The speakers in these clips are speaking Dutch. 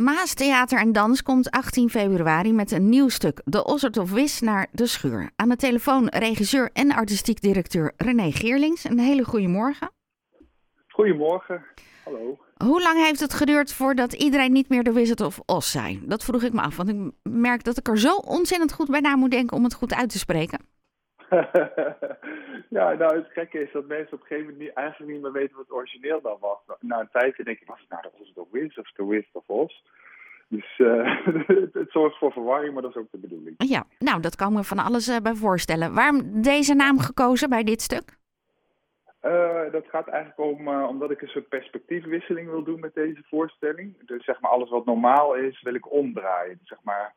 Maas Theater en Dans komt 18 februari met een nieuw stuk, De Ossert of Wis naar de Schuur. Aan de telefoon regisseur en artistiek directeur René Geerlings. Een hele goede morgen. Goedemorgen, hallo. Hoe lang heeft het geduurd voordat iedereen niet meer de Wizard of Oz zei? Dat vroeg ik me af, want ik merk dat ik er zo ontzettend goed bij na moet denken om het goed uit te spreken. ja, nou het gekke is dat mensen op een gegeven moment niet, eigenlijk niet meer weten wat het origineel dan was. Na een tijdje denk ik, was het nou de Oz of Wiz of The Wiz of Oz? Dus uh, het, zorgt voor verwarring, maar dat is ook de bedoeling. Ja, nou dat kan me van alles uh, bij voorstellen. Waarom deze naam gekozen bij dit stuk? Uh, dat gaat eigenlijk om, omdat ik een soort perspectiefwisseling wil doen met deze voorstelling. Dus zeg maar alles wat normaal is, wil ik omdraaien. Zeg maar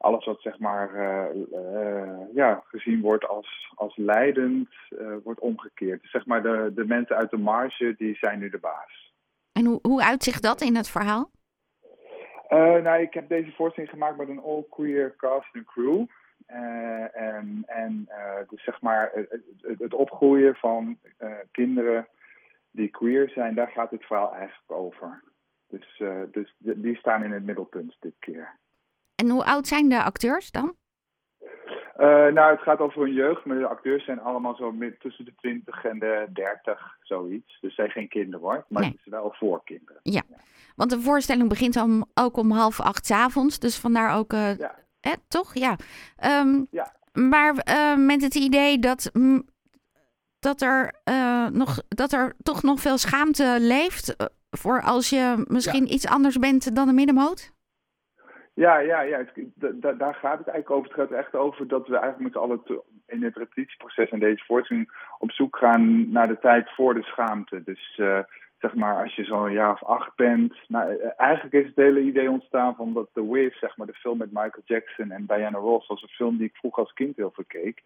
alles wat zeg maar uh, ja, gezien wordt als, als leidend, uh, wordt omgekeerd. Dus zeg maar de, de mensen uit de marge, die zijn nu de baas. En hoe, hoe uitzicht dat in het verhaal? nou, ik heb deze voorstelling gemaakt met een all-queer cast en crew. en en dus zeg maar het, het, het opgroeien van kinderen die queer zijn, daar gaat het verhaal eigenlijk over. Dus, dus die staan in het middelpunt dit keer. En hoe oud zijn de acteurs dan? Uh, nou, het gaat over hun jeugd, maar de acteurs zijn allemaal zo tussen de 20 en de 30, zoiets. Dus zij geen kinderen hoor, maar het is wel voor kinderen. Ja. want de voorstelling begint om, ook om half acht s avonds, dus vandaar ook, uh, ja. Hè, toch? Ja. Um, ja. Maar uh, met het idee dat, dat, er, nog, dat er toch nog veel schaamte leeft voor als je misschien iets anders bent dan een middenmoot? Ja, ja, ja. daar gaat het eigenlijk over. Het gaat echt over dat we eigenlijk met z'n allen in het repetitieproces en deze voorstelling op zoek gaan naar de tijd voor de schaamte. Dus uh, zeg maar, als je zo'n jaar of acht bent. Nou, eh, eigenlijk is het hele idee ontstaan van dat The Wiz, zeg maar, de film met Michael Jackson en Diana Ross, was een film die ik vroeger als kind heel veel keek.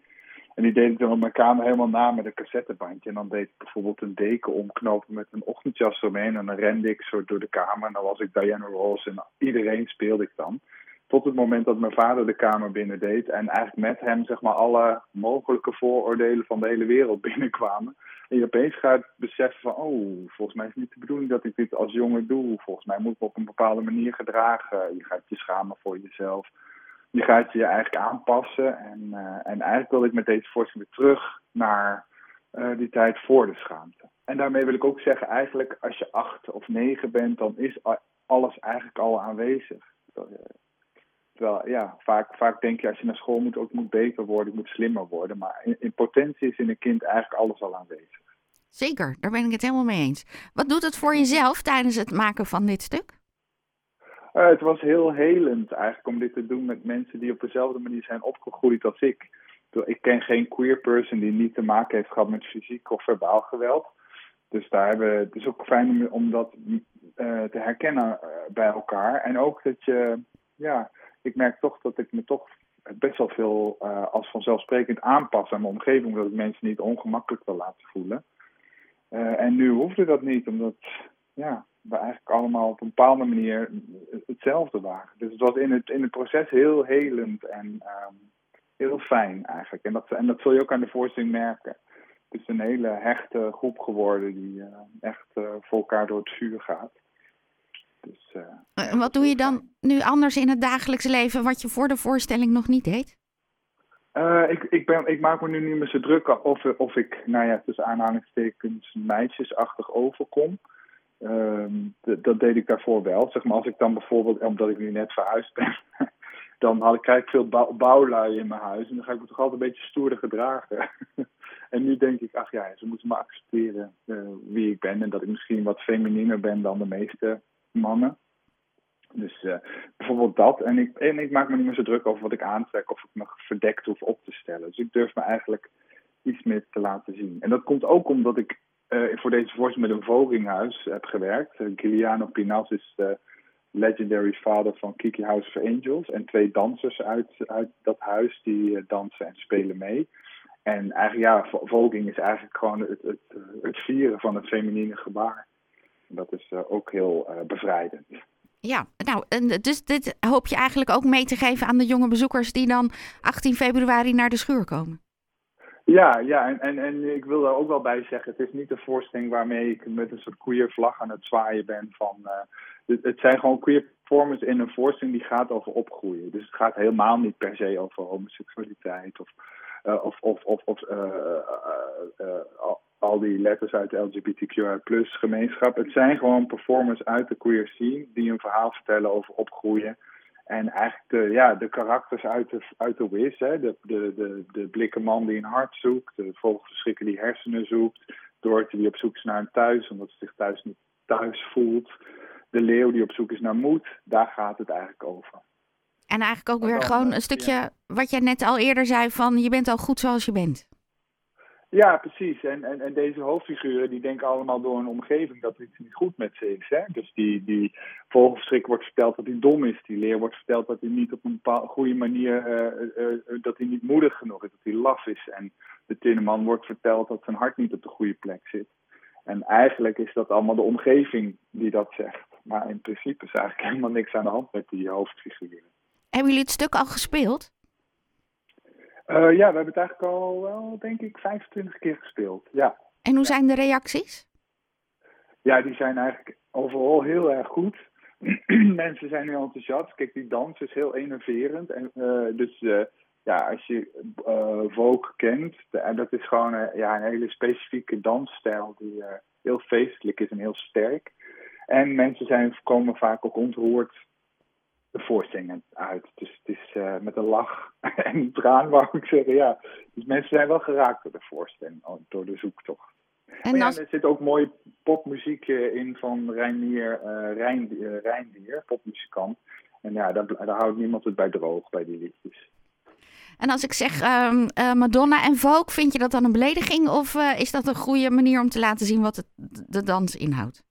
En die deed ik dan op mijn kamer helemaal na met een cassettebandje. En dan deed ik bijvoorbeeld een deken omknopen met een ochtendjas eromheen. En dan rende ik zo door de kamer. En dan was ik Diana Ross en iedereen speelde ik dan. Tot het moment dat mijn vader de kamer binnen deed. En eigenlijk met hem zeg maar alle mogelijke vooroordelen van de hele wereld binnenkwamen. En je opeens gaat beseffen van, oh, volgens mij is het niet de bedoeling dat ik dit als jongen doe. Volgens mij moet ik me op een bepaalde manier gedragen. Je gaat je schamen voor jezelf je gaat je eigenlijk aanpassen. En, uh, en eigenlijk wil ik met deze voorstelling weer terug naar uh, die tijd voor de schaamte. En daarmee wil ik ook zeggen, eigenlijk als je acht of negen bent, dan is alles eigenlijk al aanwezig. Terwijl, ja, vaak, vaak denk je als je naar school moet, ook moet beter worden, ik moet slimmer worden. Maar in potentie is in een kind eigenlijk alles al aanwezig. Zeker, daar ben ik het helemaal mee eens. Wat doet het voor jezelf tijdens het maken van dit stuk? Uh, het was heel helend eigenlijk om dit te doen met mensen die op dezelfde manier zijn opgegroeid als ik. Ik ken geen queer person die niet te maken heeft gehad met fysiek of verbaal geweld. Dus daar hebben, het is ook fijn om, dat uh, te herkennen uh, bij elkaar. En ook dat je, ja, ik merk toch dat ik me toch best wel veel als vanzelfsprekend aanpas aan mijn omgeving, omdat ik mensen niet ongemakkelijk wil laten voelen. en nu hoefde dat niet, omdat, ja, we eigenlijk allemaal op een bepaalde manier hetzelfde waren. Dus het was in het, in het proces heel helend en um, heel fijn eigenlijk. En dat, en dat zul je ook aan de voorstelling merken. Het is een hele hechte groep geworden die uh, echt uh, voor elkaar door het vuur gaat. Dus, uh, en wat doe je dan nu anders in het dagelijks leven wat je voor de voorstelling nog niet deed? ik, ik, ben, ik maak me nu niet meer zo druk of, of ik, nou ja, tussen aanhalingstekens meisjesachtig overkom. Um, dat deed ik daarvoor wel. Zeg maar als ik dan bijvoorbeeld, omdat ik nu net verhuisd ben, dan had krijg ik veel bouw, bouwlui in mijn huis. En dan ga ik me toch altijd een beetje stoerder gedragen. en nu denk ik, ach ja, ze moeten me accepteren uh, wie ik ben. En dat ik misschien wat feminiener ben dan de meeste mannen. Dus uh, bijvoorbeeld dat. En ik, en ik maak me niet meer zo druk over wat ik aantrek of ik me verdekt hoef op te stellen. Dus ik durf me eigenlijk iets meer te laten zien. En dat komt ook omdat ik uh, voor deze voorstelling met een vogelinghuis heb gewerkt. Uh, Giuliano Pinas is de legendary vader van Kiki House of Angels. En twee dansers uit, uit dat huis die uh, dansen en spelen mee. En eigenlijk, ja, volging is eigenlijk gewoon het, het, het vieren van het feminine gebaar. En dat is ook heel bevrijdend. Ja, nou, dus dit hoop je eigenlijk ook mee te geven aan de jonge bezoekers die dan 18 februari naar de schuur komen. Ja, ja en, en, en ik wil daar ook wel bij zeggen, het is niet de voorstelling waarmee ik met een soort queer vlag aan het zwaaien ben van... Uh, het, zijn gewoon queer performance in een voorstelling die gaat over opgroeien. Dus het gaat helemaal niet per se over homoseksualiteit of, uh, of, of, of, of al die letters uit de LGBTQI gemeenschap. Het zijn gewoon performers uit de queer scene die een verhaal vertellen over opgroeien. En eigenlijk de, ja, de karakters uit de, uit de Wiz, hè? De, de, de, de blikken man die een hart zoekt, de vogelverschrikker die hersenen zoekt, Dorothy die op zoek is naar een thuis omdat ze zich thuis niet thuis voelt, de leeuw die op zoek is naar moed, daar gaat het eigenlijk over. En eigenlijk ook weer gewoon een stukje wat jij net al eerder zei van je bent al goed zoals je bent. Ja, precies. En, en, en deze hoofdfiguren die denken allemaal door een omgeving dat er iets niet goed met ze is. Hè? Dus die, die wordt verteld dat hij dom is. Die leer wordt verteld dat hij niet op een bepaalde goede manier, uh, uh, dat hij niet moedig genoeg is, dat hij laf is. En de tinneman wordt verteld dat zijn hart niet op de goede plek zit. En eigenlijk is dat allemaal de omgeving die dat zegt. Maar in principe is eigenlijk helemaal niks aan de hand met die hoofdfiguren. Hebben jullie het stuk al gespeeld? Uh, ja, we hebben het eigenlijk al wel, denk ik, 25 keer gespeeld. Ja. En hoe zijn de reacties? Ja, die zijn eigenlijk overal heel erg goed. Mensen zijn heel enthousiast. Kijk, die dans is heel enerverend. En, uh, dus uh, ja, als je uh, Vogue kent, en dat is gewoon ja, een hele specifieke dansstijl die heel feestelijk is en heel sterk. En mensen zijn, komen vaak ook ontroerd de voorstellingen uit. Dus het is uh, met een lach en een traan, wou ik zeggen. Ja, dus mensen zijn wel geraakt door de voorstelling, oh, door de zoektocht. En ja, er zit ook mooi popmuziek in van Reinier, uh, Rein, Reindier, popmuzikant. En ja, daar, daar houdt niemand het bij droog, bij die liedjes. En als ik zeg uh, Madonna en Vogue, vind je dat dan een belediging? Of uh, is dat een goede manier om te laten zien wat het, de dans inhoudt?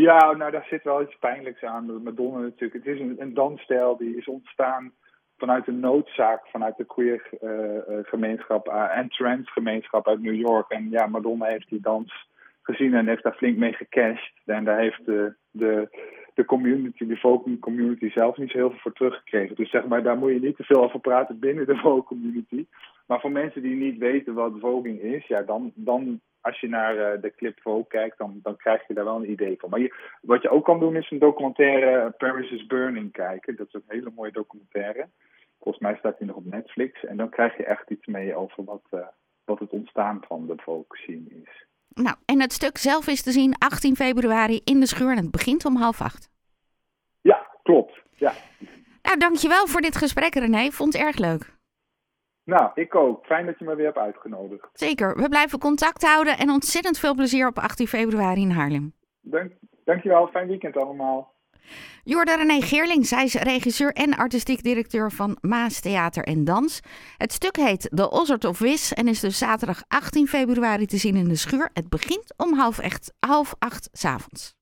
Ja, nou daar zit wel iets pijnlijks aan. Madonna natuurlijk. Het is een, een dansstijl die is ontstaan vanuit een noodzaak, vanuit de queer uh, gemeenschap uh, en trans gemeenschap uit New York. En ja, Madonna heeft die dans gezien en heeft daar flink mee gecashed. En daar heeft de, de, de community, de folk community zelf niet zo heel veel voor teruggekregen. Dus zeg maar, daar moet je niet te veel over praten binnen de folk community. Maar voor mensen die niet weten wat voging is, ja, dan, dan als je naar uh, de clip Vogue kijkt, dan, dan krijg je daar wel een idee van. Maar je, wat je ook kan doen, is een documentaire Paris is Burning kijken. Dat is een hele mooie documentaire. Volgens mij staat die nog op Netflix. En dan krijg je echt iets mee over wat, uh, wat het ontstaan van de Vogue scene is. Nou, en het stuk zelf is te zien 18 februari in de schuur en het begint om half acht. Ja, klopt. Ja. Nou, dankjewel voor dit gesprek René. Vond het erg leuk. Nou, ik ook. Fijn dat je me weer hebt uitgenodigd. Zeker. We blijven contact houden en ontzettend veel plezier op 18 februari in Haarlem. Dank, dankjewel. Fijn weekend allemaal. Jorda René Geerling, zij is regisseur en artistiek directeur van Maas Theater en Dans. Het stuk heet The Ozzard of Wis en is dus zaterdag 18 februari te zien in de schuur. Het begint om half, echt, half acht s avonds.